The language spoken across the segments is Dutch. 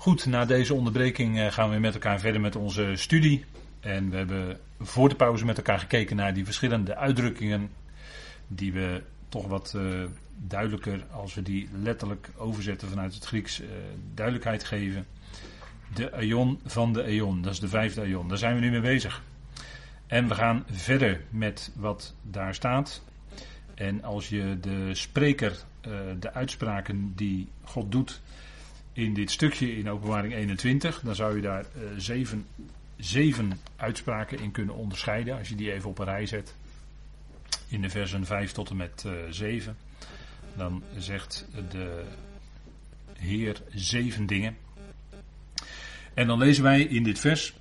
Goed, na deze onderbreking eh, gaan we met elkaar verder met onze studie. En we hebben voor de pauze met elkaar gekeken naar die verschillende uitdrukkingen. Die we toch wat uh, duidelijker, als we die letterlijk overzetten vanuit het Grieks, uh, duidelijkheid geven. De aion van de eon, dat is de vijfde aion. Daar zijn we nu mee bezig. En we gaan verder met wat daar staat. En als je de spreker, de uitspraken die God doet in dit stukje in Openbaring 21, dan zou je daar uh, zeven, zeven uitspraken in kunnen onderscheiden. Als je die even op een rij zet. In de versen 5 tot en met uh, 7. Dan zegt de Heer zeven dingen. En dan lezen wij in dit vers.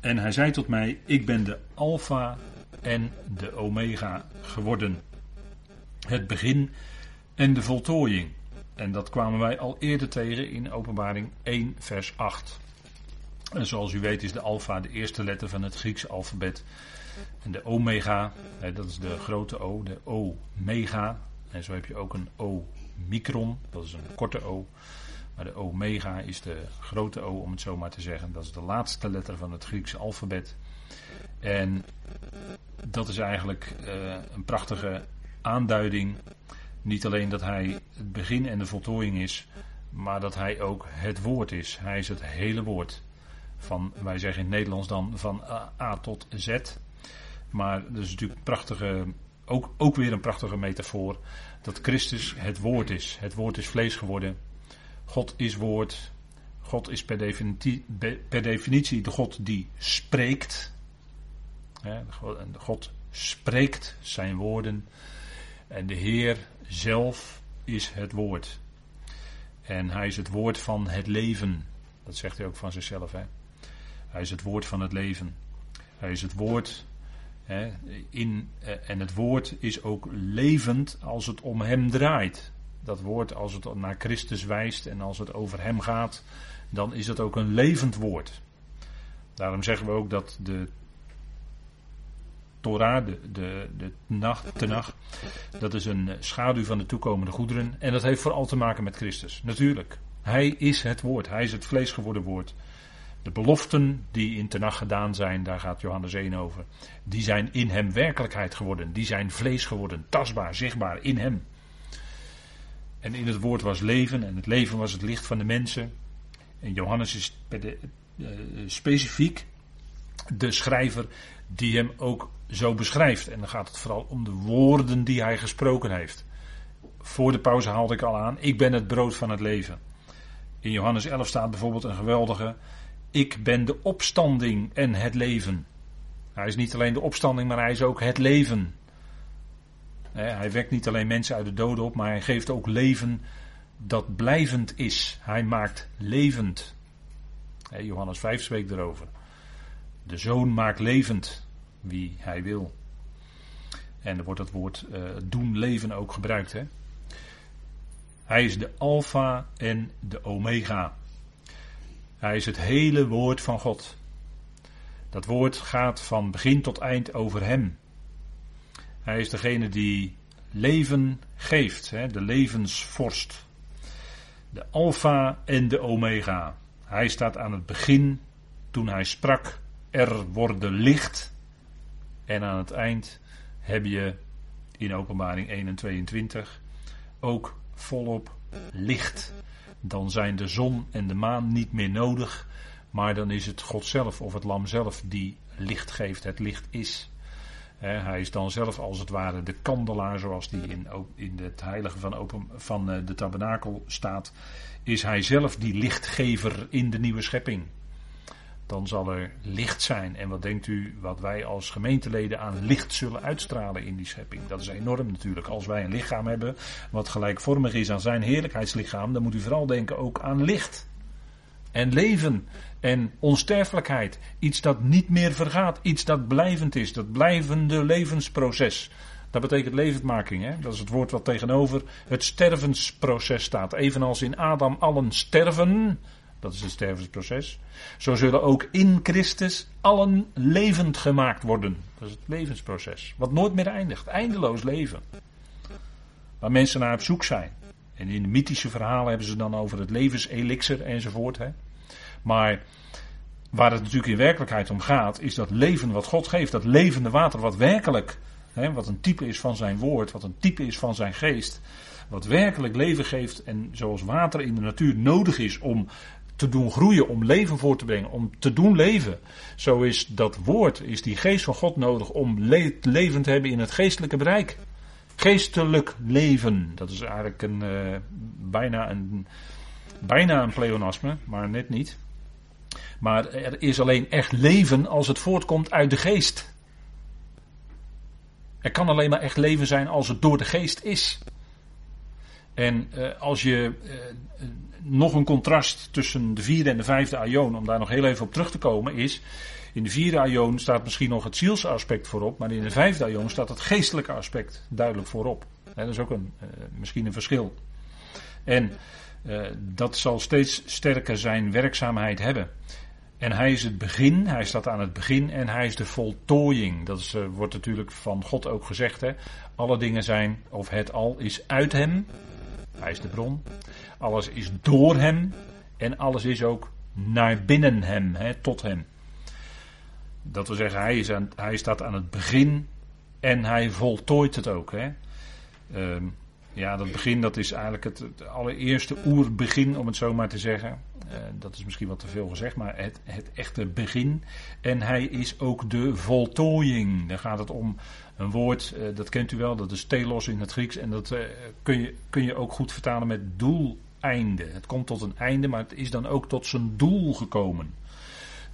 En hij zei tot mij: Ik ben de Alpha en de Omega geworden. Het begin en de voltooiing. En dat kwamen wij al eerder tegen in Openbaring 1, vers 8. En zoals u weet is de alfa de eerste letter van het Griekse alfabet. En de omega, dat is de grote O, de omega. En zo heb je ook een O-micron, dat is een korte O. Maar de omega is de grote O, om het zo maar te zeggen. Dat is de laatste letter van het Griekse alfabet. En dat is eigenlijk uh, een prachtige aanduiding niet alleen dat hij het begin en de voltooiing is, maar dat hij ook het woord is. Hij is het hele woord. Van, wij zeggen in het Nederlands dan van A, tot Z. Maar dat is natuurlijk een prachtige, ook, ook weer een prachtige metafoor. Dat Christus het woord is. Het woord is vlees geworden. God is woord. God is per definitie, per definitie de God die spreekt. God spreekt zijn woorden. En de Heer zelf is het woord. En hij is het woord van het leven. Dat zegt hij ook van zichzelf. Hè? Hij is het woord van het leven. Hij is het woord. Hè, in, eh, en het woord is ook levend als het om hem draait. Dat woord, als het naar Christus wijst en als het over hem gaat, dan is het ook een levend woord. Daarom zeggen we ook dat de Torah, de, de, de nacht, nacht. Dat is een schaduw van de toekomende goederen. En dat heeft vooral te maken met Christus. Natuurlijk. Hij is het woord. Hij is het vlees geworden woord. De beloften die in Tenach gedaan zijn, daar gaat Johannes 1 over. Die zijn in hem werkelijkheid geworden. Die zijn vlees geworden. Tastbaar, zichtbaar in hem. En in het woord was leven. En het leven was het licht van de mensen. En Johannes is de, uh, specifiek de schrijver die hem ook zo beschrijft. En dan gaat het vooral om de woorden die hij gesproken heeft. Voor de pauze haalde ik al aan, ik ben het brood van het leven. In Johannes 11 staat bijvoorbeeld een geweldige, ik ben de opstanding en het leven. Hij is niet alleen de opstanding, maar hij is ook het leven. Hij wekt niet alleen mensen uit de doden op, maar hij geeft ook leven dat blijvend is. Hij maakt levend. Johannes 5 spreekt erover. De zoon maakt levend wie hij wil. En er wordt het woord uh, doen leven ook gebruikt. Hè? Hij is de alfa en de omega. Hij is het hele woord van God. Dat woord gaat van begin tot eind over hem. Hij is degene die leven geeft, hè? de levensvorst. De alfa en de omega. Hij staat aan het begin toen hij sprak er worden licht. En aan het eind heb je in openbaring 1 en 22 ook volop licht. Dan zijn de zon en de maan niet meer nodig, maar dan is het God zelf of het lam zelf die licht geeft, het licht is. hij is dan zelf als het ware de kandelaar, zoals die in, in het heilige van, open, van eh, de tabernakel staat. Is hij zelf die lichtgever in de nieuwe schepping dan zal er licht zijn. En wat denkt u wat wij als gemeenteleden aan licht zullen uitstralen in die schepping? Dat is enorm natuurlijk. Als wij een lichaam hebben wat gelijkvormig is aan zijn heerlijkheidslichaam, dan moet u vooral denken ook aan licht. En leven en onsterfelijkheid. Iets dat niet meer vergaat. Iets dat blijvend is. Dat blijvende levensproces. Dat betekent levendmaking. Hè? Dat is het woord wat tegenover het stervensproces staat. Evenals in Adam allen sterven, dat is het stervensproces. Zo zullen ook in Christus allen levend gemaakt worden. Dat is het levensproces. Wat nooit meer eindigt. Eindeloos leven. Waar mensen naar op zoek zijn. En in mythische verhalen hebben ze dan over het levenselixer enzovoort. Hè? Maar waar het natuurlijk in werkelijkheid om gaat, is dat leven wat God geeft. Dat levende water wat werkelijk, hè, wat een type is van zijn woord, wat een type is van zijn geest. Wat werkelijk leven geeft en zoals water in de natuur nodig is om te doen groeien, om leven voor te brengen, om te doen leven. Zo is dat woord, is die geest van God nodig om le leven te hebben in het geestelijke bereik. Geestelijk leven, dat is eigenlijk een, uh, bijna, een, bijna een pleonasme, maar net niet. Maar er is alleen echt leven als het voortkomt uit de geest. Er kan alleen maar echt leven zijn als het door de geest is. En uh, als je uh, nog een contrast tussen de vierde en de vijfde aion, om daar nog heel even op terug te komen, is. In de vierde aion staat misschien nog het zielsaspect voorop, maar in de vijfde aion staat het geestelijke aspect duidelijk voorop. dat is ook een, uh, misschien een verschil. En dat zal steeds sterker zijn werkzaamheid hebben. En hij is het begin, hij staat aan het begin en hij is de voltooiing. Dat is, uh, wordt natuurlijk van God ook gezegd. Hè? Alle dingen zijn, of het al is uit hem. Hij is de bron. Alles is door hem. En alles is ook naar binnen hem, hè, tot hem. Dat wil zeggen, hij, is aan, hij staat aan het begin en hij voltooit het ook. Hè. Uh, ja, dat begin dat is eigenlijk het, allereerste oerbegin, om het zo maar te zeggen. Uh, dat is misschien wat te veel gezegd, maar het, het echte begin. En hij is ook de voltooiing. Daar gaat het om een woord, uh, dat kent u wel, dat is telos in het Grieks. En dat uh, kun, je, kun je ook goed vertalen met doeleinde. Het komt tot een einde, maar het is dan ook tot zijn doel gekomen.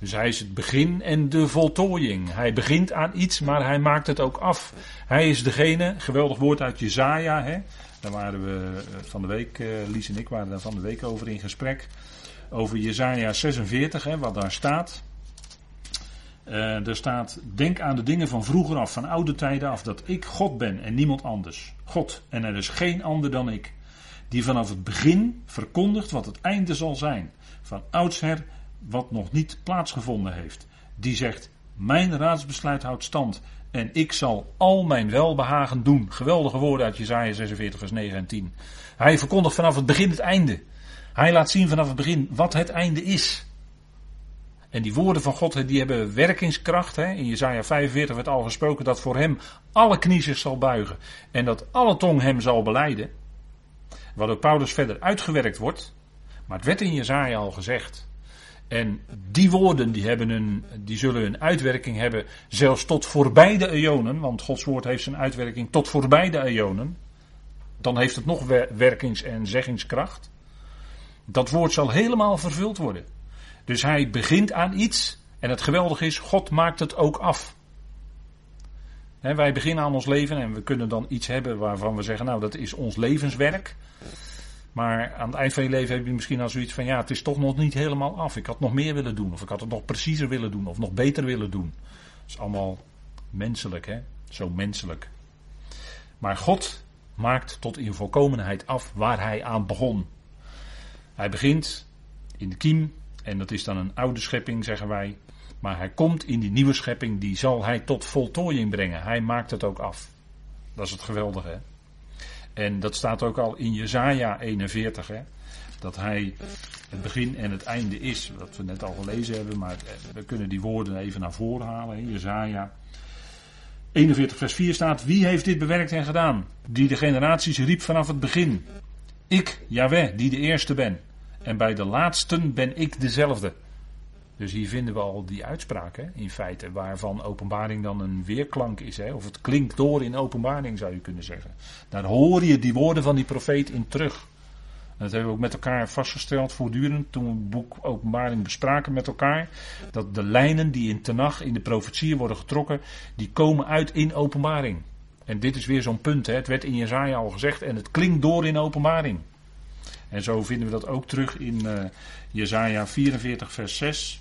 Dus hij is het begin en de voltooiing. Hij begint aan iets, maar hij maakt het ook af. Hij is degene, geweldig woord uit Jezaja, hè. Daar waren we van de week, Lies en ik waren daar van de week over in gesprek over Jezaja 46, hè, wat daar staat. Uh, er staat, denk aan de dingen van vroeger af, van oude tijden af, dat ik God ben en niemand anders. God, en er is geen ander dan ik. Die vanaf het begin verkondigt wat het einde zal zijn. Van oudsher wat nog niet plaatsgevonden heeft. Die zegt, mijn raadsbesluit houdt stand en ik zal al mijn welbehagen doen. Geweldige woorden uit Jezaja 46 vers 9 en 10. Hij verkondigt vanaf het begin het einde. Hij laat zien vanaf het begin wat het einde is. En die woorden van God die hebben werkingskracht. Hè. In Jezaja 45 werd al gesproken dat voor hem alle knie zal buigen. En dat alle tong hem zal beleiden. Wat door Paulus verder uitgewerkt wordt. Maar het werd in Jezaja al gezegd. En die woorden die, hebben een, die zullen een uitwerking hebben zelfs tot voorbij de eonen. Want Gods woord heeft zijn uitwerking tot voorbij de eonen. Dan heeft het nog werkings- en zeggingskracht. Dat woord zal helemaal vervuld worden. Dus hij begint aan iets. En het geweldige is, God maakt het ook af. wij beginnen aan ons leven en we kunnen dan iets hebben waarvan we zeggen, nou dat is ons levenswerk. Maar aan het eind van je leven heb je misschien al zoiets van, ja het is toch nog niet helemaal af. Ik had nog meer willen doen of ik had het nog preciezer willen doen of nog beter willen doen. Dat is allemaal menselijk, hè? Zo menselijk. Maar God maakt tot in volkomenheid af waar hij aan begon. Hij begint in de kiem, en dat is dan een oude schepping, zeggen wij. Maar hij komt in die nieuwe schepping, die zal hij tot voltooiing brengen. Hij maakt het ook af. Dat is het geweldige. En dat staat ook al in Jezaja 41. Hè? Dat hij het begin en het einde is. Wat we net al gelezen hebben. Maar eh, we kunnen die woorden even naar voren halen. In Jezaja 41 vers 4 staat. Wie heeft dit bewerkt en gedaan? Die de generaties riep vanaf het begin. Ik, Yahweh, die de eerste ben. En bij de laatsten ben ik dezelfde. Dus hier vinden we al die uitspraak hè, in feite, waarvan openbaring dan een weerklank is. Hè, of het klinkt door in openbaring zou je kunnen zeggen. Daar hoor je die woorden van die profeet in terug. En dat hebben we ook met elkaar vastgesteld voortdurend toen we het boek Openbaring bespraken met elkaar. Dat de lijnen die in Tenach, in de profetieën worden getrokken, die komen uit in openbaring. En dit is weer zo'n punt. Hè. Het werd in Jezaja al gezegd en het klinkt door in openbaring. En zo vinden we dat ook terug in uh, Jezaja 44 vers 6.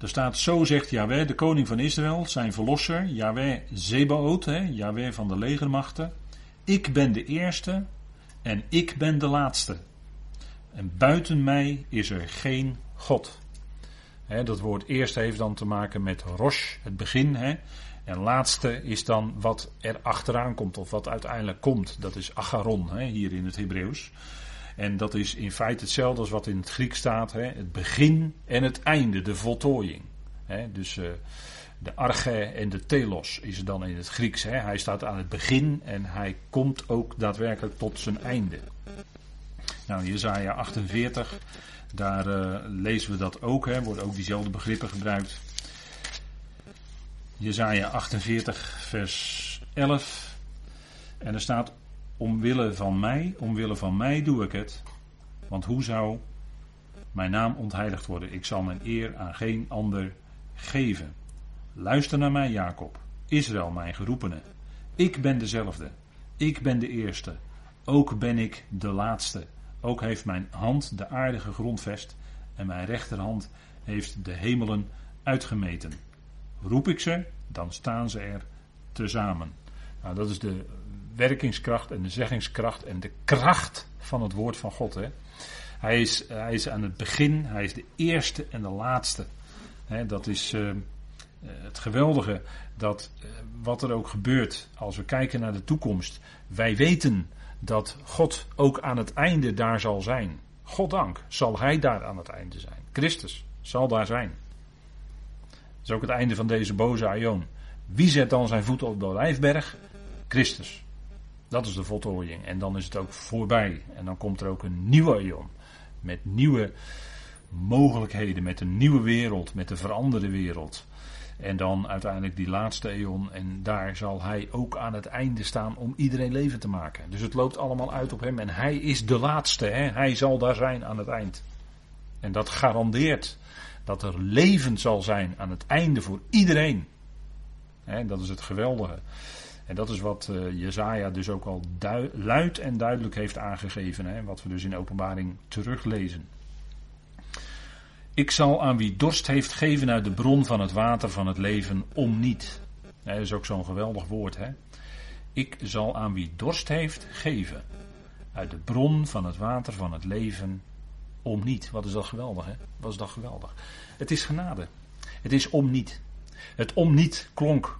Er staat, zo zegt Yahweh, de koning van Israël, zijn verlosser, Yahweh Zebaot, hè, van de legermachten. Ik ben de eerste en ik ben de laatste. En buiten mij is er geen God. dat woord eerste heeft dan te maken met Rosh, het begin. He. En laatste is dan wat er achteraan komt, of wat uiteindelijk komt. Dat is Acharon, hier in het Hebreeuws. En dat is in feite hetzelfde als wat in het Griek staat. Hè? Het begin en het einde, de voltooiing. Hè? Dus uh, de arche en de telos is dan in het Grieks. Hè? Hij staat aan het begin en hij komt ook daadwerkelijk tot zijn einde. Nou, Jezaja 48, daar uh, lezen we dat ook. Hè? Worden ook diezelfde begrippen gebruikt. Jezaja 48, vers 11. En er staat, omwille van mij, omwille van mij doe ik het. Want hoe zou mijn naam ontheiligd worden? Ik zal mijn eer aan geen ander geven. Luister naar mij, Jacob, Israël, mijn geroepene. Ik ben dezelfde. Ik ben de eerste. Ook ben ik de laatste. Ook heeft mijn hand de aardige grondvest en mijn rechterhand heeft de hemelen uitgemeten. Roep ik ze, dan staan ze er tezamen. Nou, dat is de werkingskracht en de zeggingskracht en de kracht van het woord van God. Hè. Hij, is, hij is aan het begin, hij is de eerste en de laatste. Hè, dat is uh, het geweldige dat uh, wat er ook gebeurt als we kijken naar de toekomst. Wij weten dat God ook aan het einde daar zal zijn. Goddank zal hij daar aan het einde zijn. Christus zal daar zijn. Dat is ook het einde van deze boze aion. Wie zet dan zijn voeten op de olijfberg? Christus. Dat is de voltooiing. En dan is het ook voorbij. En dan komt er ook een nieuwe aion. Met nieuwe mogelijkheden, met een nieuwe wereld, met een veranderde wereld. En dan uiteindelijk die laatste eon. En daar zal hij ook aan het einde staan om iedereen leven te maken. Dus het loopt allemaal uit op hem. En hij is de laatste. Hè? Hij zal daar zijn aan het eind. En dat garandeert dat er leven zal zijn aan het einde voor iedereen. Hè, dat is het geweldige. En dat is wat uh, Jezaja dus ook al luid en duidelijk heeft aangegeven. Hè, wat we dus in openbaring teruglezen. Ik zal aan wie dorst heeft geven uit de bron van het water van het leven om niet. Dat is ook zo'n geweldig woord. Hè? Ik zal aan wie dorst heeft geven uit de bron van het water van het leven om niet. Wat is dat geweldig, hè? Wat is dat geweldig? Het is genade. Het is om niet. Het om niet klonk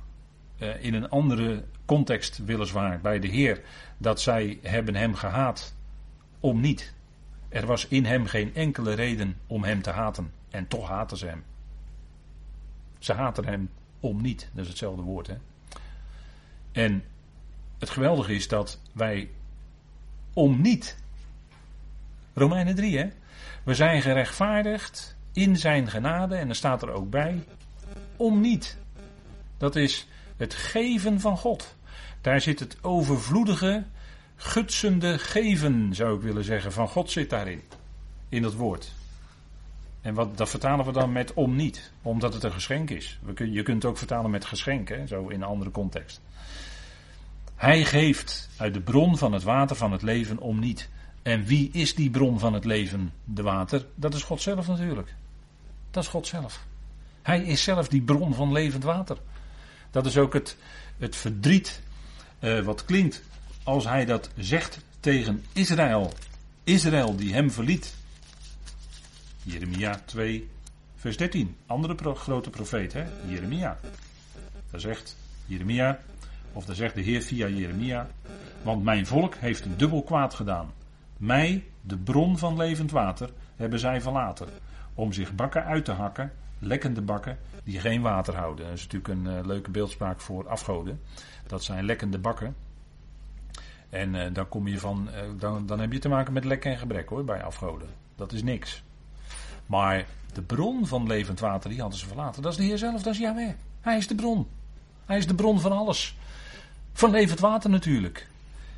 uh, in een andere context weliswaar bij de Heer dat zij hebben hem gehaat om niet. Er was in hem geen enkele reden om hem te haten. En toch haten ze hem. Ze haten hem om niet. Dat is hetzelfde woord, hè. En het geweldige is dat wij om niet. Romeinen 3, hè. We zijn gerechtvaardigd in zijn genade. En er staat er ook bij. Om niet. Dat is het geven van God. Daar zit het overvloedige, gutsende geven, zou ik willen zeggen, van God zit daarin. In dat woord. En wat, dat vertalen we dan met om niet, omdat het een geschenk is. We kun, je kunt het ook vertalen met geschenk, zo in een andere context. Hij geeft uit de bron van het water van het leven om niet. En wie is die bron van het leven, de water? Dat is God zelf natuurlijk. Dat is God zelf. Hij is zelf die bron van levend water. Dat is ook het, het verdriet uh, wat klinkt als hij dat zegt tegen Israël. Israël die hem verliet. Jeremia 2, vers 13. Andere grote profeet, hè? Jeremia. Daar zegt Jeremia, of daar zegt de Heer via Jeremia. Want mijn volk heeft een dubbel kwaad gedaan. Mij, de bron van levend water, hebben zij verlaten. Om zich bakken uit te hakken, lekkende bakken, die geen water houden. Dat is natuurlijk een uh, leuke beeldspraak voor afgoden. Dat zijn lekkende bakken. En uh, dan kom je van, uh, dan, dan heb je te maken met lek en gebrek hoor, bij afgoden. Dat is niks. Maar de bron van levend water, die hadden ze verlaten. Dat is de Heer zelf, dat is Yahweh. Hij is de bron. Hij is de bron van alles. Van levend water natuurlijk.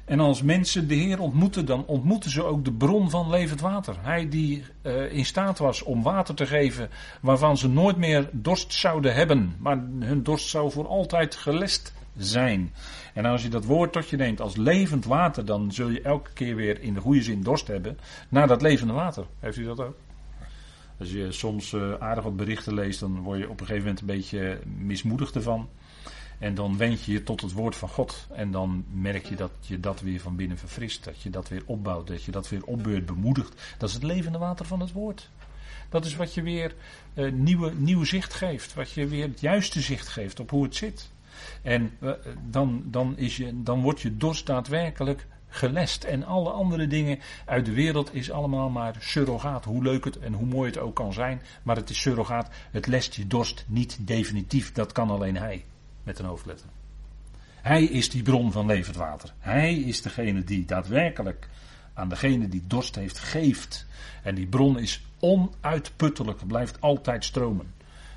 En als mensen de Heer ontmoeten, dan ontmoeten ze ook de bron van levend water. Hij die uh, in staat was om water te geven waarvan ze nooit meer dorst zouden hebben. Maar hun dorst zou voor altijd gelest zijn. En als je dat woord tot je neemt als levend water, dan zul je elke keer weer in de goede zin dorst hebben naar dat levende water. Heeft u dat ook? Als je soms uh, aardig wat berichten leest, dan word je op een gegeven moment een beetje mismoedigd ervan. En dan wend je je tot het woord van God. En dan merk je dat je dat weer van binnen verfrist. Dat je dat weer opbouwt. Dat je dat weer opbeurt, bemoedigt. Dat is het levende water van het woord. Dat is wat je weer uh, nieuwe, nieuw zicht geeft. Wat je weer het juiste zicht geeft op hoe het zit. En uh, dan, dan, is je, dan wordt je dorst daadwerkelijk gelest. En alle andere dingen uit de wereld is allemaal maar surrogaat. Hoe leuk het en hoe mooi het ook kan zijn. Maar het is surrogaat. Het lest je dorst niet definitief. Dat kan alleen hij. Met een hoofdletter. Hij is die bron van levend water. Hij is degene die daadwerkelijk aan degene die dorst heeft geeft. En die bron is onuitputtelijk. blijft altijd stromen.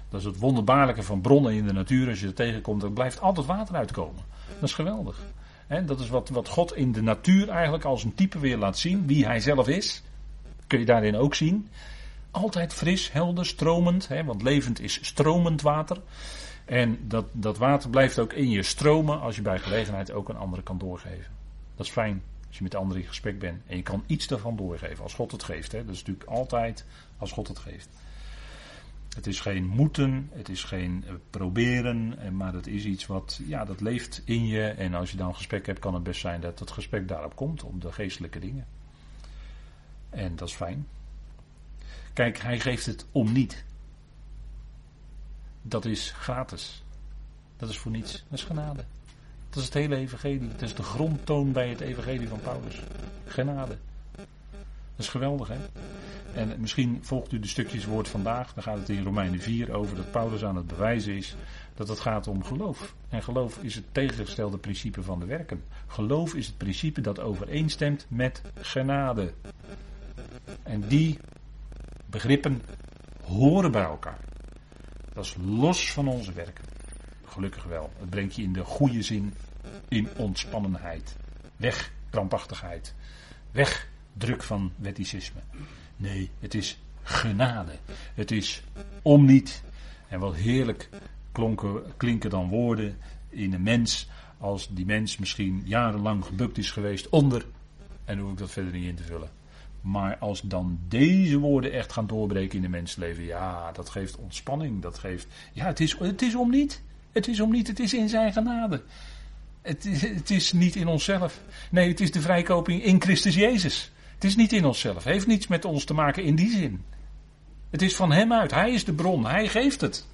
Dat is het wonderbaarlijke van bronnen in de natuur. Als je er tegenkomt, er blijft altijd water uitkomen. Dat is geweldig. En dat is wat, wat God in de natuur eigenlijk als een type weer laat zien. Wie hij zelf is. Kun je daarin ook zien. Altijd fris, helder, stromend. Hè, want levend is stromend water. En dat, dat water blijft ook in je stromen als je bij gelegenheid ook een andere kan doorgeven. Dat is fijn als je met anderen in gesprek bent. En je kan iets daarvan doorgeven als God het geeft. Hè. Dat is natuurlijk altijd als God het geeft. Het is geen moeten, het is geen eh, proberen, maar het is iets wat, ja, dat leeft in je. En als je dan een gesprek hebt, kan het best zijn dat het gesprek daarop komt, op de geestelijke dingen. En dat is fijn. Kijk, hij geeft het om niet. Dat is gratis. Dat is voor niets. Dat is genade. Dat is het hele evangelie. Dat is de grondtoon bij het evangelie van Paulus. Genade. Dat is geweldig, hè? En misschien volgt u de stukjes woord vandaag. Dan gaat het in Romeinen 4 over dat Paulus aan het bewijzen is dat het gaat om geloof. En geloof is het tegengestelde principe van de werken. Geloof is het principe dat overeenstemt met genade. En die begrippen horen bij elkaar. Dat is los van onze werken. Gelukkig wel. Het brengt je in de goede zin in ontspannenheid. Weg krampachtigheid. Weg druk van wetticisme. Nee, het is genade. Het is om niet. En wat heerlijk klonken, klinken dan woorden in een mens. Als die mens misschien jarenlang gebukt is geweest onder. En hoef ik dat verder niet in te vullen. Maar als dan deze woorden echt gaan doorbreken in de mensleven. Ja, dat geeft ontspanning. Dat geeft. Ja, het is, het is om niet. Het is om niet. Het is in zijn genade. Het is, het is niet in onszelf. Nee, het is de vrijkoping in Christus Jezus. Is niet in onszelf. Heeft niets met ons te maken in die zin. Het is van hem uit. Hij is de bron. Hij geeft het.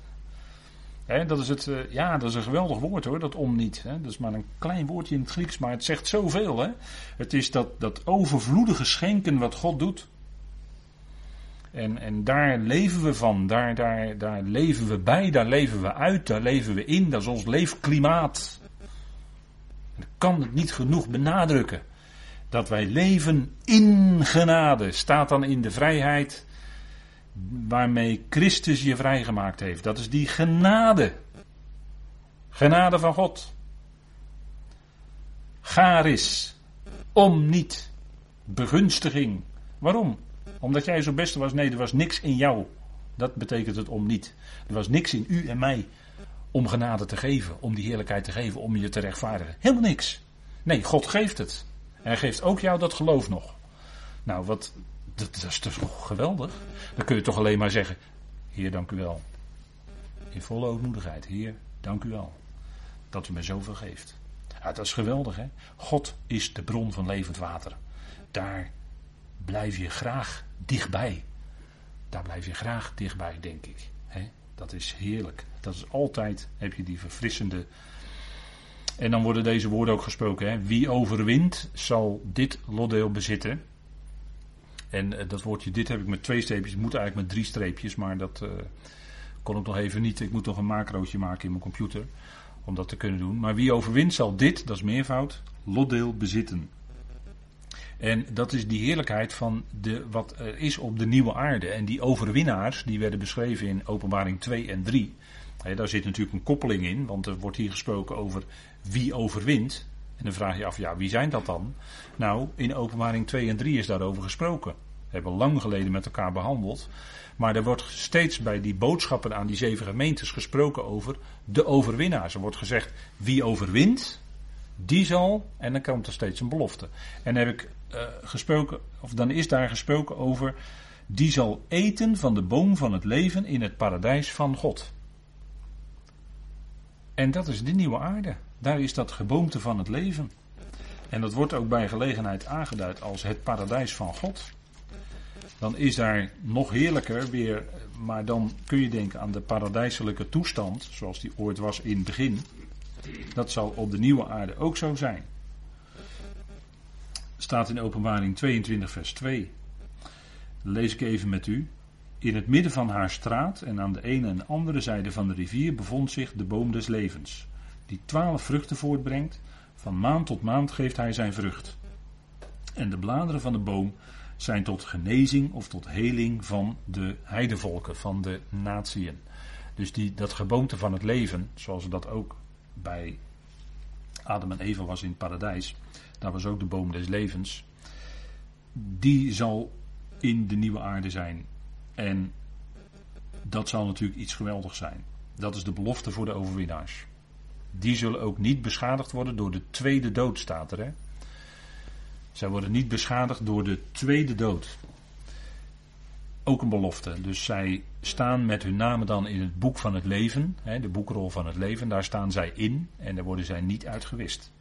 dat is het, eh, ja, dat is een geweldig woord hoor, dat om niet. dat is maar een klein woordje in het Grieks, maar het zegt zoveel. Het is dat, dat overvloedige schenken wat God doet. En, en daar leven we van, daar, daar, daar leven we bij, daar leven we uit, daar leven we in, dat is ons leefklimaat. Ik kan het niet genoeg benadrukken dat wij leven in genade. Staat dan in de vrijheid waarmee Christus je vrijgemaakt heeft. Dat is die genade. Genade van God. Garis. Om niet. Begunstiging. Waarom? Omdat jij zo beste was? Nee, er was niks in jou. Dat betekent het om niet. Er was niks in u en mij om genade te geven, om die heerlijkheid te geven, om je te rechtvaardigen. Helemaal niks. Nee, God geeft het. Hij geeft ook jou dat geloof nog. Nou, wat, dat, dat is toch geweldig? Dan kun je toch alleen maar zeggen: Heer, dank u wel. In volle ootmoedigheid. Heer, dank u wel. Dat u me zoveel geeft. Ja, dat is geweldig, hè? God is de bron van levend water. Daar blijf je graag dichtbij. Daar blijf je graag dichtbij, denk ik. Hè? Dat is heerlijk. Dat is altijd, heb je die verfrissende en dan worden deze woorden ook gesproken. Hè? Wie overwint, zal dit lotdeel bezitten. En uh, dat woordje dit heb ik met twee streepjes. Moet eigenlijk met drie streepjes. Maar dat uh, kon ik nog even niet. Ik moet nog een macrootje maken in mijn computer. Om dat te kunnen doen. Maar wie overwint zal dit, dat is meervoud, lotdeel bezitten. En dat is die heerlijkheid van de, wat er is op de nieuwe aarde. En die overwinnaars, die werden beschreven in openbaring 2 en 3. daar zit natuurlijk een koppeling in, want er wordt hier gesproken over wie overwint. En dan vraag je af, ja, wie zijn dat dan? Nou, in openbaring 2 en 3 is daarover gesproken. We hebben lang geleden met elkaar behandeld. Maar er wordt steeds bij die boodschappen aan die zeven gemeentes gesproken over de overwinnaars. Er wordt gezegd, wie overwint, die zal, en dan komt er steeds een belofte. En heb ik uh, gesproken, of dan is daar gesproken over, die zal eten van de boom van het leven in het paradijs van God. En dat is de nieuwe aarde. Daar is dat geboomte van het leven. En dat wordt ook bij gelegenheid aangeduid als het paradijs van God. Dan is daar nog heerlijker weer, maar dan kun je denken aan de paradijselijke toestand, zoals die ooit was in het begin. Dat zal op de nieuwe aarde ook zo zijn. staat in Openbaring 22, vers 2. lees ik even met u. In het midden van haar straat en aan de ene en andere zijde van de rivier bevond zich de boom des levens, die twaalf vruchten voortbrengt. Van maand tot maand geeft hij zijn vrucht. En de bladeren van de boom zijn tot genezing of tot heling van de heidevolken, van de natieën. Dus die, dat geboomte van het leven, zoals dat ook bij Adam en Eva was in het paradijs, daar was ook de boom des levens, die zal in de nieuwe aarde zijn. En dat zal natuurlijk iets geweldigs zijn. Dat is de belofte voor de overwinnaars. Die zullen ook niet beschadigd worden door de tweede dood, staat er. Hè? Zij worden niet beschadigd door de tweede dood. Ook een belofte. Dus zij staan met hun namen dan in het boek van het leven, hè, de boekrol van het leven. Daar staan zij in en daar worden zij niet uitgewist.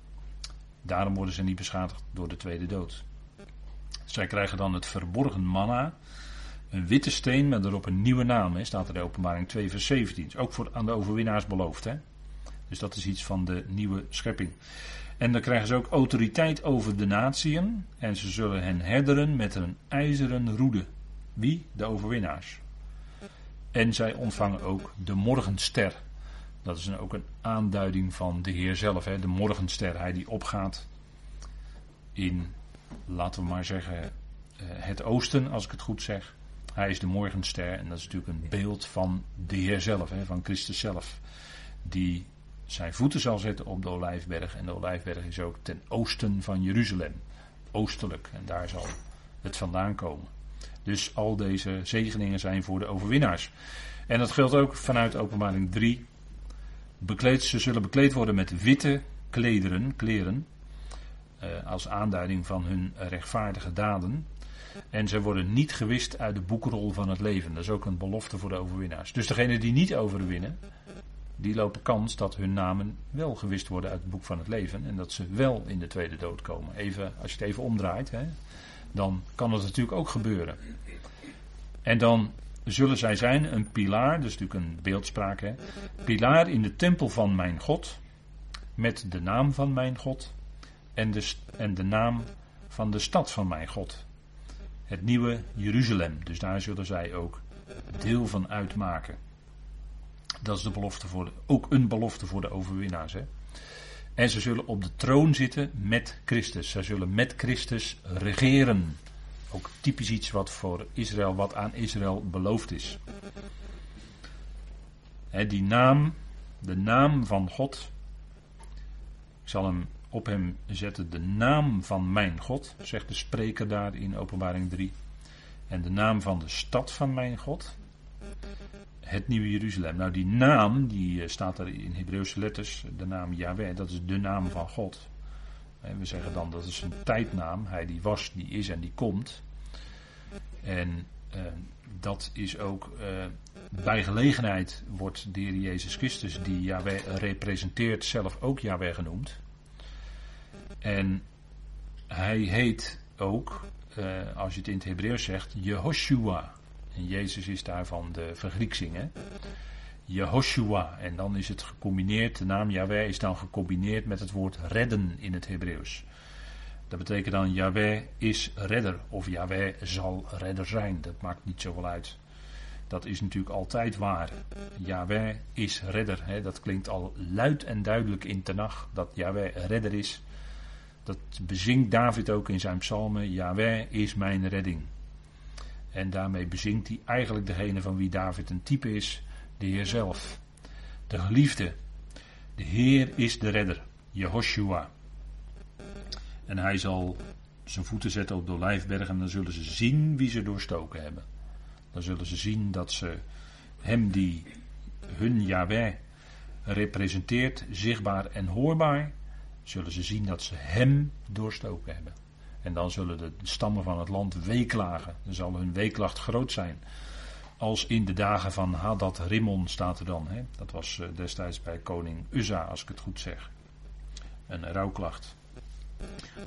Daarom worden ze niet beschadigd door de tweede dood. Zij krijgen dan het verborgen manna. Een witte steen met erop een nieuwe naam. Staat er in openbaring 2 vers 17. Ook voor, aan de overwinnaars beloofd. Hè. Dus dat is iets van de nieuwe schepping. En dan krijgen ze ook autoriteit over de natieën. En ze zullen hen herderen met een ijzeren roede. Wie? De overwinnaars. En zij ontvangen ook de morgenster. Dat is ook een aanduiding van de Heer zelf. Hè? De morgenster, hij die opgaat in, laten we maar zeggen, eh, het oosten, als ik het goed zeg. Hij is de morgenster en dat is natuurlijk een beeld van de Heer zelf, hè? van Christus zelf. Die zijn voeten zal zetten op de Olijfberg. En de Olijfberg is ook ten oosten van Jeruzalem. Oostelijk. En daar zal het vandaan komen. Dus al deze zegeningen zijn voor de overwinnaars. En dat geldt ook vanuit openbaring 3. Bekleed, ze zullen bekleed worden met witte klederen, kleren. Eh, als aanduiding van hun rechtvaardige daden. En ze worden niet gewist uit de boekrol van het leven. Dat is ook een belofte voor de overwinnaars. Dus degenen die niet overwinnen, die lopen kans dat hun namen wel gewist worden uit het boek van het leven. En dat ze wel in de tweede dood komen. Even, als je het even omdraait, hè, dan kan het natuurlijk ook gebeuren. En dan zullen zij zijn een pilaar, dus natuurlijk een beeldspraak, pilaar in de tempel van mijn God, met de naam van mijn God en de, en de naam van de stad van mijn God. Het nieuwe Jeruzalem, dus daar zullen zij ook deel van uitmaken. Dat is de belofte voor ook een belofte voor de overwinnaars. Hè. En ze zullen op de troon zitten met Christus. Zij zullen met Christus regeren. Ook typisch iets wat voor Israël, wat aan Israël beloofd is. die naam, de naam van God. Ik zal hem op hem zetten, de naam van mijn God, zegt de spreker daar in Openbaring 3. En de naam van de stad van mijn God het nieuwe Jeruzalem. Nou, die naam, die eh, staat er in Hebreeuwse letters, de naam Yahweh, dat is de naam van God. En we zeggen dan dat is een tijdnaam. Hij die was, die is en die komt. En eh, dat is ook bij gelegenheid wordt de Jezus Christus, die Yahweh representeert, zelf ook Yahweh genoemd. En hij heet ook, als je het in het Hebreeuws zegt, Jehoshua. En Jezus is daarvan de vergrieksing. Hè? Jehoshua. En dan is het gecombineerd, de naam Yahweh is dan gecombineerd met het woord redden in het Hebreeuws. Dat betekent dan Yahweh is redder of Yahweh zal redder zijn. Dat maakt niet zoveel uit. Dat is natuurlijk altijd waar. Yahweh is redder. Hè? Dat klinkt al luid en duidelijk in Tenach dat Yahweh redder is. Dat bezingt David ook in zijn psalmen. Yahweh is mijn redding. En daarmee bezingt hij eigenlijk degene van wie David een type is, de Heer zelf. De geliefde. De Heer is de redder, Jehoshua. En hij zal zijn voeten zetten op de olijfberg en dan zullen ze zien wie ze doorstoken hebben. Dan zullen ze zien dat ze hem die hun Yahweh representeert, zichtbaar en hoorbaar, zullen ze zien dat ze hem doorstoken hebben. En dan zullen de stammen van het land weeklagen. Dan zal hun weeklacht groot zijn. Als in de dagen van Hadad Rimmon staat er dan. Hè? Dat was eh, destijds bij koning Uzza, als ik het goed zeg. Een rouwklacht.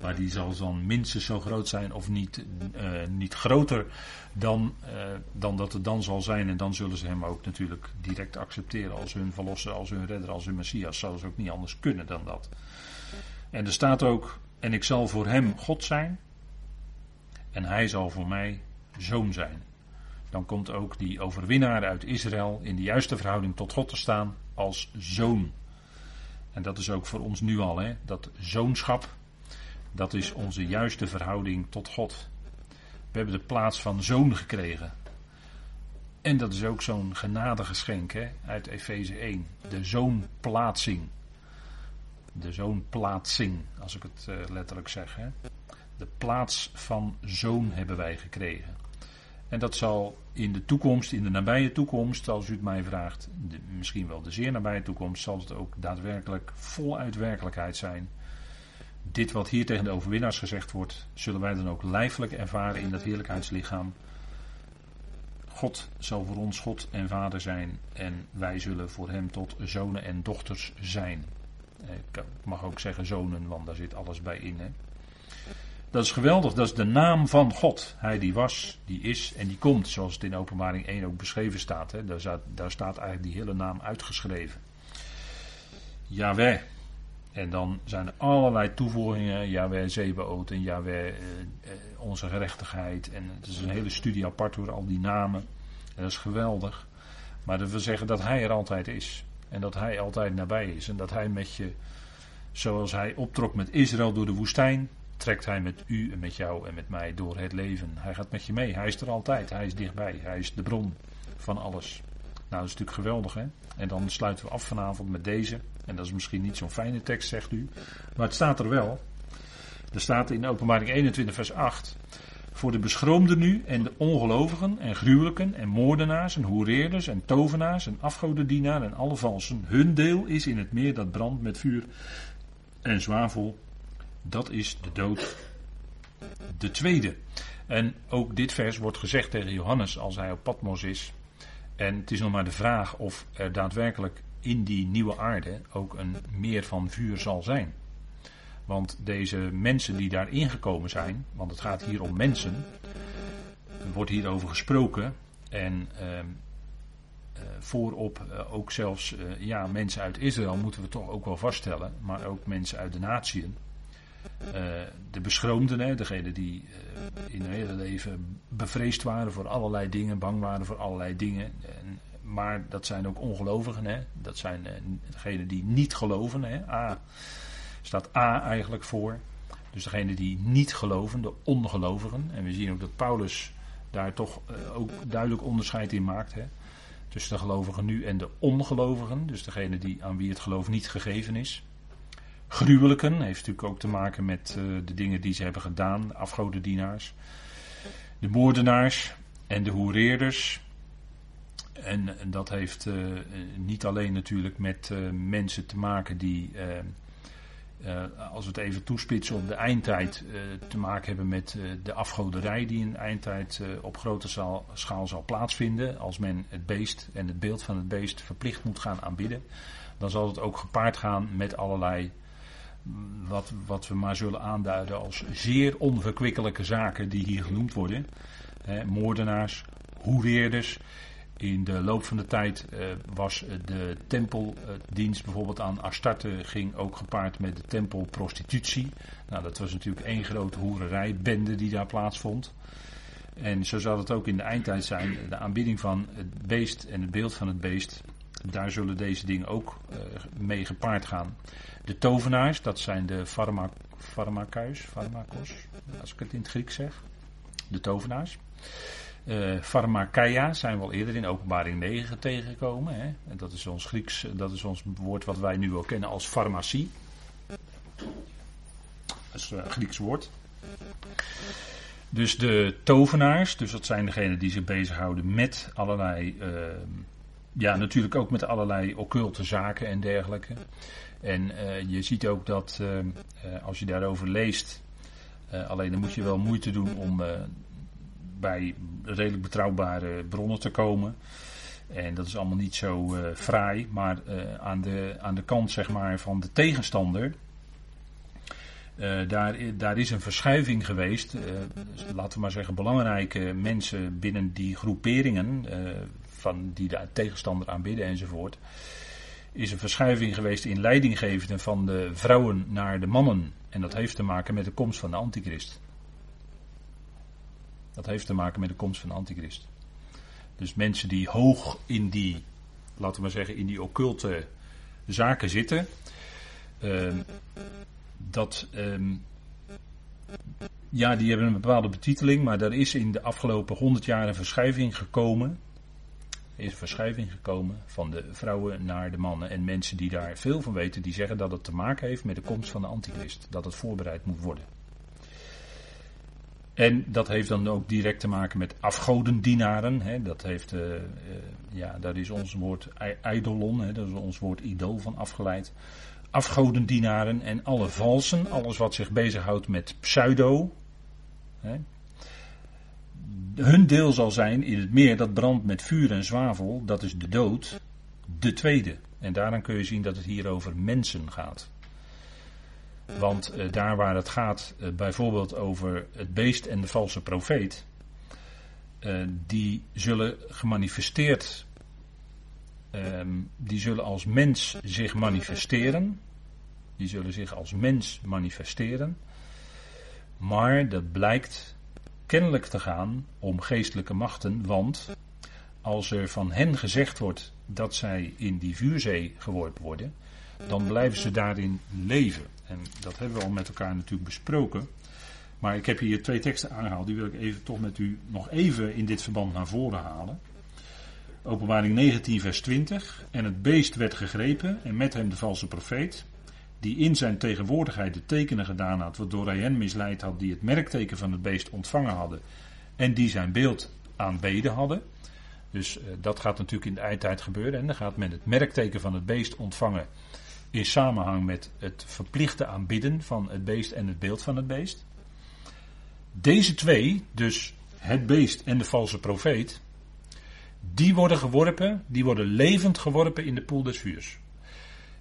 Maar die zal dan minstens zo groot zijn, of niet, uh, niet groter dan, uh, dan dat het dan zal zijn. En dan zullen ze hem ook natuurlijk direct accepteren als hun verlosser, als hun redder, als hun messias. Zou ze ook niet anders kunnen dan dat. En er staat ook en ik zal voor hem God zijn En hij zal voor mij zoon zijn. Dan komt ook die overwinnaar uit Israël in de juiste verhouding tot God te staan als zoon. En dat is ook voor ons nu al, hè? dat zoonschap, dat is onze juiste verhouding tot God. We hebben de plaats van zoon gekregen. En dat is ook zo'n genadegeschenk uit Efeze 1. De zoonplaatsing. De zoonplaatsing, als ik het uh, letterlijk zeg. Hè. De plaats van zoon hebben wij gekregen. En dat zal in de toekomst, in de nabije toekomst, als u het mij vraagt, misschien wel de zeer nabije toekomst, zal het ook daadwerkelijk voluit werkelijkheid zijn. Dit wat hier tegen de overwinnaars gezegd wordt, zullen wij dan ook lijfelijk ervaren in dat heerlijkheidslichaam. God zal voor ons God en Vader zijn en wij zullen voor Hem tot zonen en dochters zijn. Ik mag ook zeggen zonen, want daar zit alles bij in. Hè. Dat is geweldig, dat is de naam van God. Hij die was, die is en die komt, zoals het in openbaring 1 ook beschreven staat. Hè. Daar, staat daar staat eigenlijk die hele naam uitgeschreven. Yahweh. En dan zijn er allerlei toevoegingen. Yahweh Zebaoth en Yahweh eh, eh, onze gerechtigheid. En het is een hele studie apart door al die namen. En dat is geweldig. Maar dat wil zeggen dat hij er altijd is. En dat hij altijd nabij is. En dat hij met je, zoals hij optrok met Israël door de woestijn, trekt hij met u en met jou en met mij door het leven. Hij gaat met je mee. Hij is er altijd. Hij is dichtbij. Hij is de bron van alles. Nou, dat is natuurlijk geweldig, hè? En dan sluiten we af vanavond met deze. En dat is misschien niet zo'n fijne tekst, zegt u. Maar het staat er wel. Er staat in openbaring 21, vers 8. Voor de beschroomden nu en de ongelovigen en gruwelijken en moordenaars en hoereerders en tovenaars en afgodendienaren en alle valsen. Hun deel is in het meer dat brandt met vuur en zwavel. Dat is de dood. De tweede. En ook dit vers wordt gezegd tegen Johannes als hij op Patmos is. En het is nog maar de vraag of er daadwerkelijk in die nieuwe aarde ook een meer van vuur zal zijn. Want deze mensen die daar ingekomen zijn, want het gaat hier om mensen, er wordt hierover gesproken. En uh, voorop uh, ook zelfs uh, ja, mensen uit Israël moeten we toch ook wel vaststellen, maar ook mensen uit de natieën. de beschroomden, hè, degenen die in hun hele leven bevreesd waren voor allerlei dingen, bang waren voor allerlei dingen. En, maar dat zijn ook ongelovigen, hè? dat zijn degenen die niet geloven. Hè? Staat A eigenlijk voor. Dus degene die niet geloven, de ongelovigen. En we zien ook dat Paulus daar toch uh, ook duidelijk onderscheid in maakt. Hè? Tussen de gelovigen nu en de ongelovigen. Dus degene die, aan wie het geloof niet gegeven is. Gruwelijken heeft natuurlijk ook te maken met uh, de dingen die ze hebben gedaan. De afgodendienaars. De moordenaars en de hoereerders. En, en dat heeft uh, niet alleen natuurlijk met mensen te maken die uh, als we het even toespitsen op de eindtijd, uh, te maken hebben met uh, de afgoderij die in de eindtijd op grote schaal, schaal, zal plaatsvinden. Als men het beest en het beeld van het beest verplicht moet gaan aanbidden, dan zal het ook gepaard gaan met allerlei, mm, wat, wat we maar zullen aanduiden als zeer onverkwikkelijke zaken die hier genoemd worden. moordenaars, hoereerders, in de loop van de tijd uh, was de tempeldienst bijvoorbeeld aan Astarte ging ook gepaard met de tempelprostitutie. Nou, dat was natuurlijk één grote hoererijbende die daar plaatsvond. En zo zal het ook in de eindtijd zijn. De aanbieding van het beest en het beeld van het beest. Daar zullen deze dingen ook uh, mee gepaard gaan. De tovenaars, dat zijn de pharma, pharmakuis, pharmakos, als ik het in het Grieks zeg. De tovenaars. Uh, zijn we al eerder in openbaring 9 tegengekomen. Hè? En dat is ons Grieks, dat is ons woord wat wij nu wel kennen als farmacie. Dat is een Grieks woord. Dus de tovenaars, dus dat zijn degenen die zich bezighouden met allerlei, uh, ja natuurlijk ook met allerlei occulte zaken en dergelijke. En je ziet ook dat als je daarover leest, alleen dan moet je wel moeite doen om bij redelijk betrouwbare bronnen te komen. En dat is allemaal niet zo uh, fraai, maar uh, aan, de, aan de kant zeg maar, van de tegenstander. Uh, daar, daar is een verschuiving geweest. laten we maar zeggen, belangrijke mensen binnen die groeperingen, van die de tegenstander aanbidden enzovoort. Is een verschuiving geweest in leidinggevende van de vrouwen naar de mannen. En dat heeft te maken met de komst van de antichrist. Dat heeft te maken met de komst van de antichrist. Dus mensen die hoog in die, laten we maar zeggen, in die occulte zaken zitten. Ehm, dat, ehm, ja, die hebben een bepaalde betiteling, maar er is in de afgelopen honderd jaar een verschuiving gekomen. Er is een verschuiving gekomen van de vrouwen naar de mannen. En mensen die daar veel van weten, die zeggen dat het te maken heeft met de komst van de antichrist. Dat het voorbereid moet worden. En dat heeft dan ook direct te maken met afgodendienaren. Hè. Dat heeft, uh, uh, ja, daar is ons woord eidolon, hè, dat is ons woord idool van afgeleid. Afgodendienaren en alle valsen, alles wat zich bezighoudt met pseudo. Hè. Hun deel zal zijn in het meer dat brandt met vuur en zwavel, dat is de dood, de tweede. En daaraan kun je zien dat het hier over mensen gaat. Want uh, daar waar het gaat uh, bijvoorbeeld over het beest en de valse profeet, uh, die zullen gemanifesteerd, um, die zullen als mens zich manifesteren. Die zullen zich als mens manifesteren. Maar dat blijkt kennelijk te gaan om geestelijke machten, want als er van hen gezegd wordt dat zij in die vuurzee geworpen worden, dan blijven ze daarin leven. En dat hebben we al met elkaar natuurlijk besproken. Maar ik heb hier twee teksten aangehaald, die wil ik even toch met u nog even in dit verband naar voren halen. Openbaring 19, vers 20. En het beest werd gegrepen en met hem de valse profeet, die in zijn tegenwoordigheid de tekenen gedaan had, waardoor hij hen misleid had, die het merkteken van het beest ontvangen hadden en die zijn beeld aanbeden hadden. Dus uh, dat gaat natuurlijk in de eindtijd gebeuren. En dan gaat men het merkteken van het beest ontvangen in samenhang met het verplichte aanbidden van het beest en het beeld van het beest. Deze twee, dus het beest en de valse profeet, die worden geworpen, die worden levend geworpen in de poel des vuurs.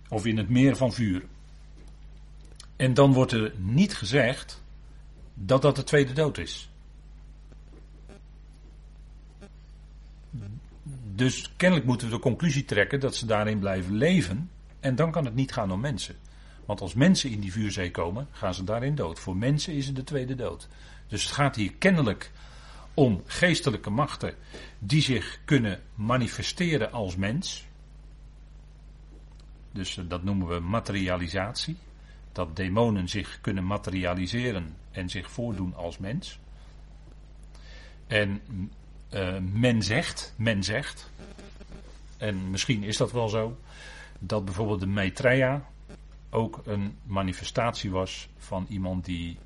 Of in het meer van vuur. En dan wordt er niet gezegd dat dat de tweede dood is. Dus kennelijk moeten we de conclusie trekken dat ze daarin blijven leven en dan kan het niet gaan om mensen. Want als mensen in die vuurzee komen, gaan ze daarin dood. Voor mensen is het de tweede dood. Dus het gaat hier kennelijk om geestelijke machten die zich kunnen manifesteren als mens. Dus eh, dat noemen we materialisatie. Dat demonen zich kunnen materialiseren en zich voordoen als mens. En uh, men zegt, men zegt, en misschien is dat wel zo, dat bijvoorbeeld de Maitreya ook een manifestatie was van iemand die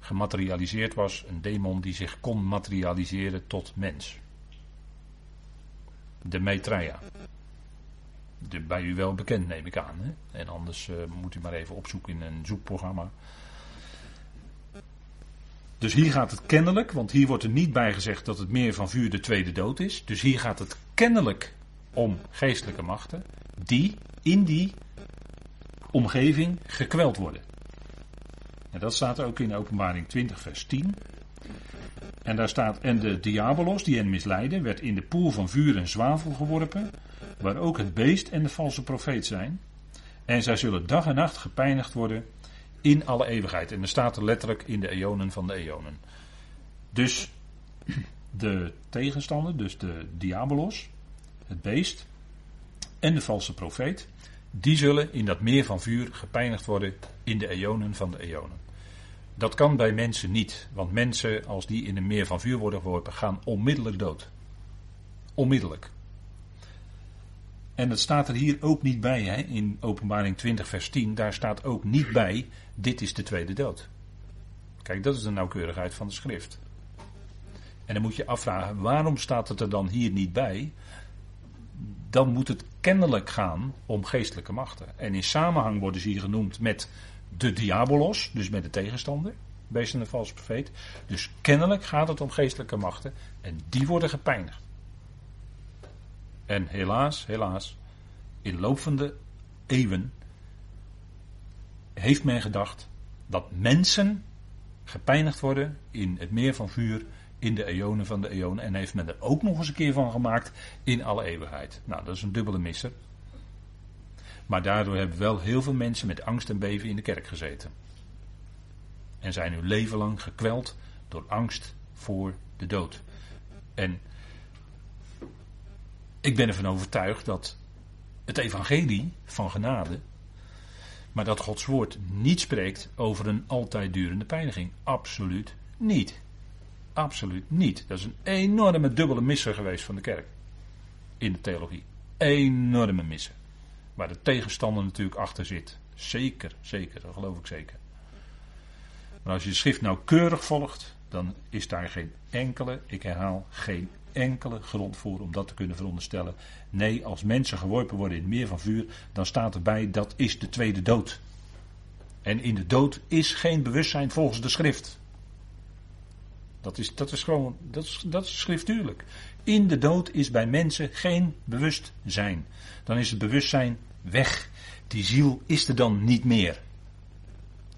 gematerialiseerd was, een demon die zich kon materialiseren tot mens. De Maitreya. De, bij u wel bekend, neem ik aan. Hè? En anders uh, moet u maar even opzoeken in een zoekprogramma. Dus hier gaat het kennelijk, want hier wordt er niet bij gezegd dat het meer van vuur de tweede dood is. Dus hier gaat het kennelijk om geestelijke machten die in die omgeving gekweld worden. En dat staat ook in openbaring 20 vers 10. En daar staat, en de diabolos die hen misleidde, werd in de poel van vuur en zwavel geworpen, waar ook het beest en de valse profeet zijn. En zij zullen dag en nacht gepeinigd worden in alle eeuwigheid. En er staat er letterlijk in de eonen van de eonen. Dus de tegenstander, dus de diabolos, het beest en de valse profeet, die zullen in dat meer van vuur gepeinigd worden in de eonen van de eonen. Dat kan bij mensen niet, want mensen, als die in een meer van vuur worden geworpen, gaan onmiddellijk dood. Onmiddellijk. En dat staat er hier ook niet bij, hè? in Openbaring 20, vers 10. Daar staat ook niet bij: dit is de tweede dood. Kijk, dat is de nauwkeurigheid van de schrift. En dan moet je afvragen: waarom staat het er dan hier niet bij? Dan moet het kennelijk gaan om geestelijke machten. En in samenhang worden ze hier genoemd met de diabolos, dus met de tegenstander, beest en de valse profeet. Dus kennelijk gaat het om geestelijke machten en die worden gepeinigd. En helaas, helaas, in lopende eeuwen heeft men gedacht dat mensen gepeinigd worden in het meer van vuur in de eonen van de eonen. En heeft men er ook nog eens een keer van gemaakt in alle eeuwigheid. Nou, dat is een dubbele misser. Maar daardoor hebben wel heel veel mensen met angst en beven in de kerk gezeten. En zijn hun leven lang gekweld door angst voor de dood. En ik ben ervan overtuigd dat het evangelie van genade, maar dat Gods woord niet spreekt over een altijd durende pijniging. Absoluut niet. Absoluut niet. Dat is een enorme dubbele misser geweest van de kerk. In de theologie. Enorme misser. Waar de tegenstander natuurlijk achter zit. Zeker, zeker, dat geloof ik zeker. Maar als je de schrift nauwkeurig volgt, dan is daar geen enkele, ik herhaal, geen enkele grond voor om dat te kunnen veronderstellen. Nee, als mensen geworpen worden in het meer van vuur, dan staat erbij dat is de tweede dood. En in de dood is geen bewustzijn volgens de schrift. Dat is, dat is gewoon, dat is, dat is schriftuurlijk. In de dood is bij mensen geen bewustzijn. Dan is het bewustzijn weg. Die ziel is er dan niet meer.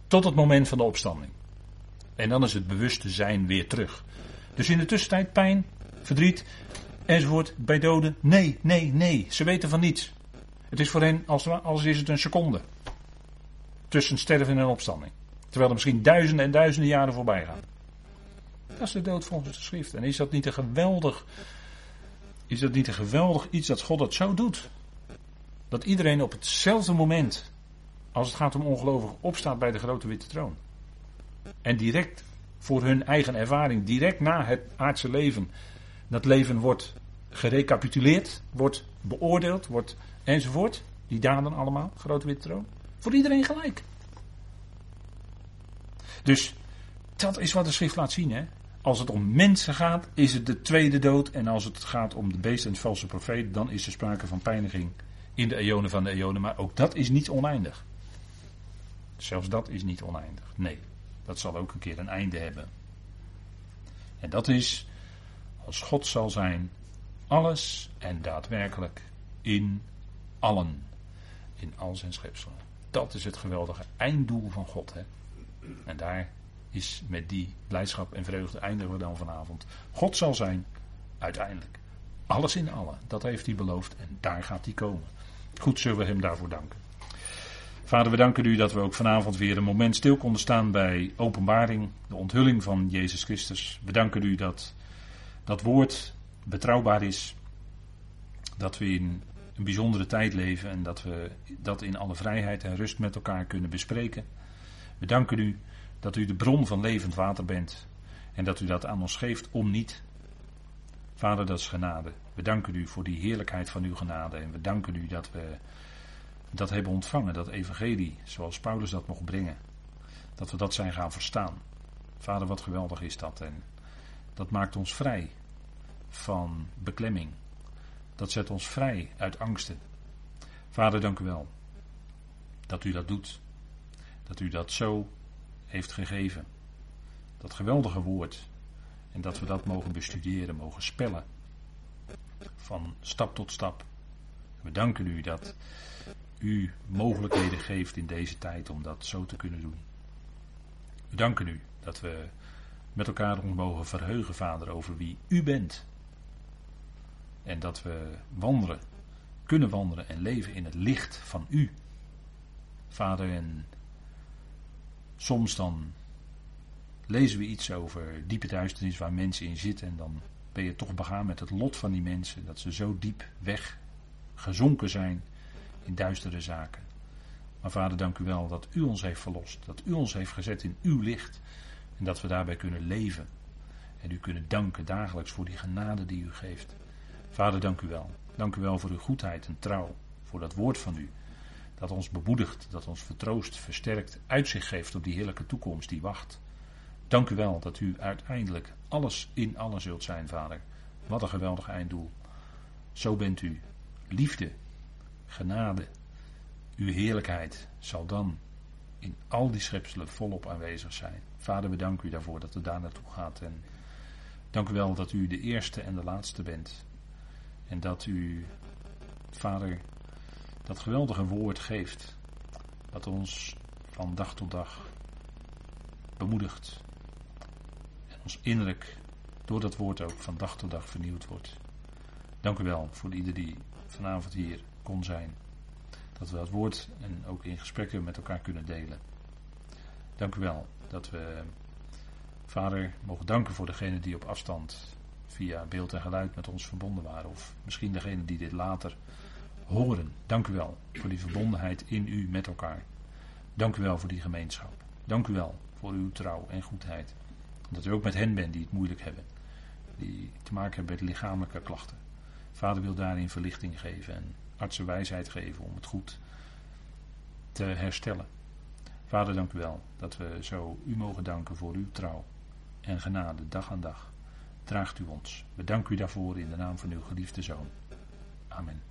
Tot het moment van de opstanding. En dan is het bewuste zijn weer terug. Dus in de tussentijd pijn, verdriet enzovoort bij doden. Nee, nee, nee. Ze weten van niets. Het is voor hen als, als is het een seconde. Tussen sterven en opstanding. Terwijl er misschien duizenden en duizenden jaren voorbij gaan. Dat is de dood volgens de schrift. En is dat niet een geweldig. Is dat niet een geweldig iets dat God dat zo doet? Dat iedereen op hetzelfde moment, als het gaat om ongelovig, opstaat bij de grote witte troon. En direct voor hun eigen ervaring, direct na het aardse leven, dat leven wordt gerecapituleerd, wordt beoordeeld, wordt enzovoort. Die daden allemaal, grote witte troon. Voor iedereen gelijk. Dus dat is wat de schrift laat zien. Hè? Als het om mensen gaat, is het de tweede dood. En als het gaat om de beest en de valse profeet, dan is er sprake van pijniging in de eonen van de eonen. Maar ook dat is niet oneindig. Zelfs dat is niet oneindig. Nee, dat zal ook een keer een einde hebben. En dat is, als God zal zijn, alles en daadwerkelijk in allen. In al zijn schepselen. Dat is het geweldige einddoel van God. Hè? En daar is met die blijdschap en vreugde eindigen we dan vanavond. God zal zijn, uiteindelijk. Alles in allen. Dat heeft hij beloofd en daar gaat hij komen. Goed zullen we hem daarvoor danken. Vader, we danken u dat we ook vanavond weer een moment stil konden staan bij openbaring, de onthulling van Jezus Christus. We danken u dat dat woord betrouwbaar is, dat we in een bijzondere tijd leven en dat we dat in alle vrijheid en rust met elkaar kunnen bespreken. We danken u dat u de bron van levend water bent en dat u dat aan ons geeft om niet. Vader, dat is genade. We danken u voor die heerlijkheid van uw genade en we danken u dat we dat hebben ontvangen, dat evangelie, zoals Paulus dat mocht brengen. Dat we dat zijn gaan verstaan. Vader, wat geweldig is dat en dat maakt ons vrij van beklemming. Dat zet ons vrij uit angsten. Vader, dank u wel dat u dat doet. Dat u dat zo heeft gegeven. Dat geweldige woord. En dat we dat mogen bestuderen, mogen spellen. Van stap tot stap. We danken u dat u mogelijkheden geeft in deze tijd om dat zo te kunnen doen. We danken u dat we met elkaar ons mogen verheugen, Vader, over wie u bent. En dat we wandelen, kunnen wandelen en leven in het licht van u. Vader, en soms dan lezen we iets over diepe duisternis waar mensen in zitten en dan ben je toch begaan met het lot van die mensen, dat ze zo diep weg gezonken zijn in duistere zaken. Maar vader, dank u wel dat u ons heeft verlost, dat u ons heeft gezet in uw licht en dat we daarbij kunnen leven en u kunnen danken dagelijks voor die genade die u geeft. Vader, dank u wel. Dank u wel voor uw goedheid en trouw, voor dat woord van u, dat ons bemoedigt, dat ons vertroost, versterkt, uitzicht geeft op die heerlijke toekomst die wacht. Dank u wel dat u uiteindelijk alles in alles zult zijn, Vader. Wat een geweldig einddoel. Zo bent u. Liefde, genade, uw heerlijkheid zal dan in al die schepselen volop aanwezig zijn. Vader, we danken u daarvoor dat het daar naartoe gaat. En dank u wel dat u de eerste en de laatste bent. En dat u, Vader, dat geweldige woord geeft. Dat ons van dag tot dag bemoedigt. En ons innerlijk door dat woord ook van dag tot dag vernieuwd wordt. Dank u wel voor ieder die vanavond hier kon zijn. Dat we dat woord en ook in gesprekken met elkaar kunnen delen. Dank u wel dat we Vader, mogen danken voor degenen die op afstand via beeld en geluid met ons verbonden waren. Of misschien degenen die dit later horen. Dank u wel voor die verbondenheid in u met elkaar. Dank u wel voor die gemeenschap. Dank u wel voor uw trouw en goedheid. Dat u ook met hen bent die het moeilijk hebben. Die te maken hebben met lichamelijke klachten. Vader wil daarin verlichting geven en artsenwijsheid geven om het goed te herstellen. Vader, dank u wel dat we zo u mogen danken voor uw trouw en genade dag aan dag. Draagt u ons. We danken u daarvoor in de naam van uw geliefde zoon. Amen.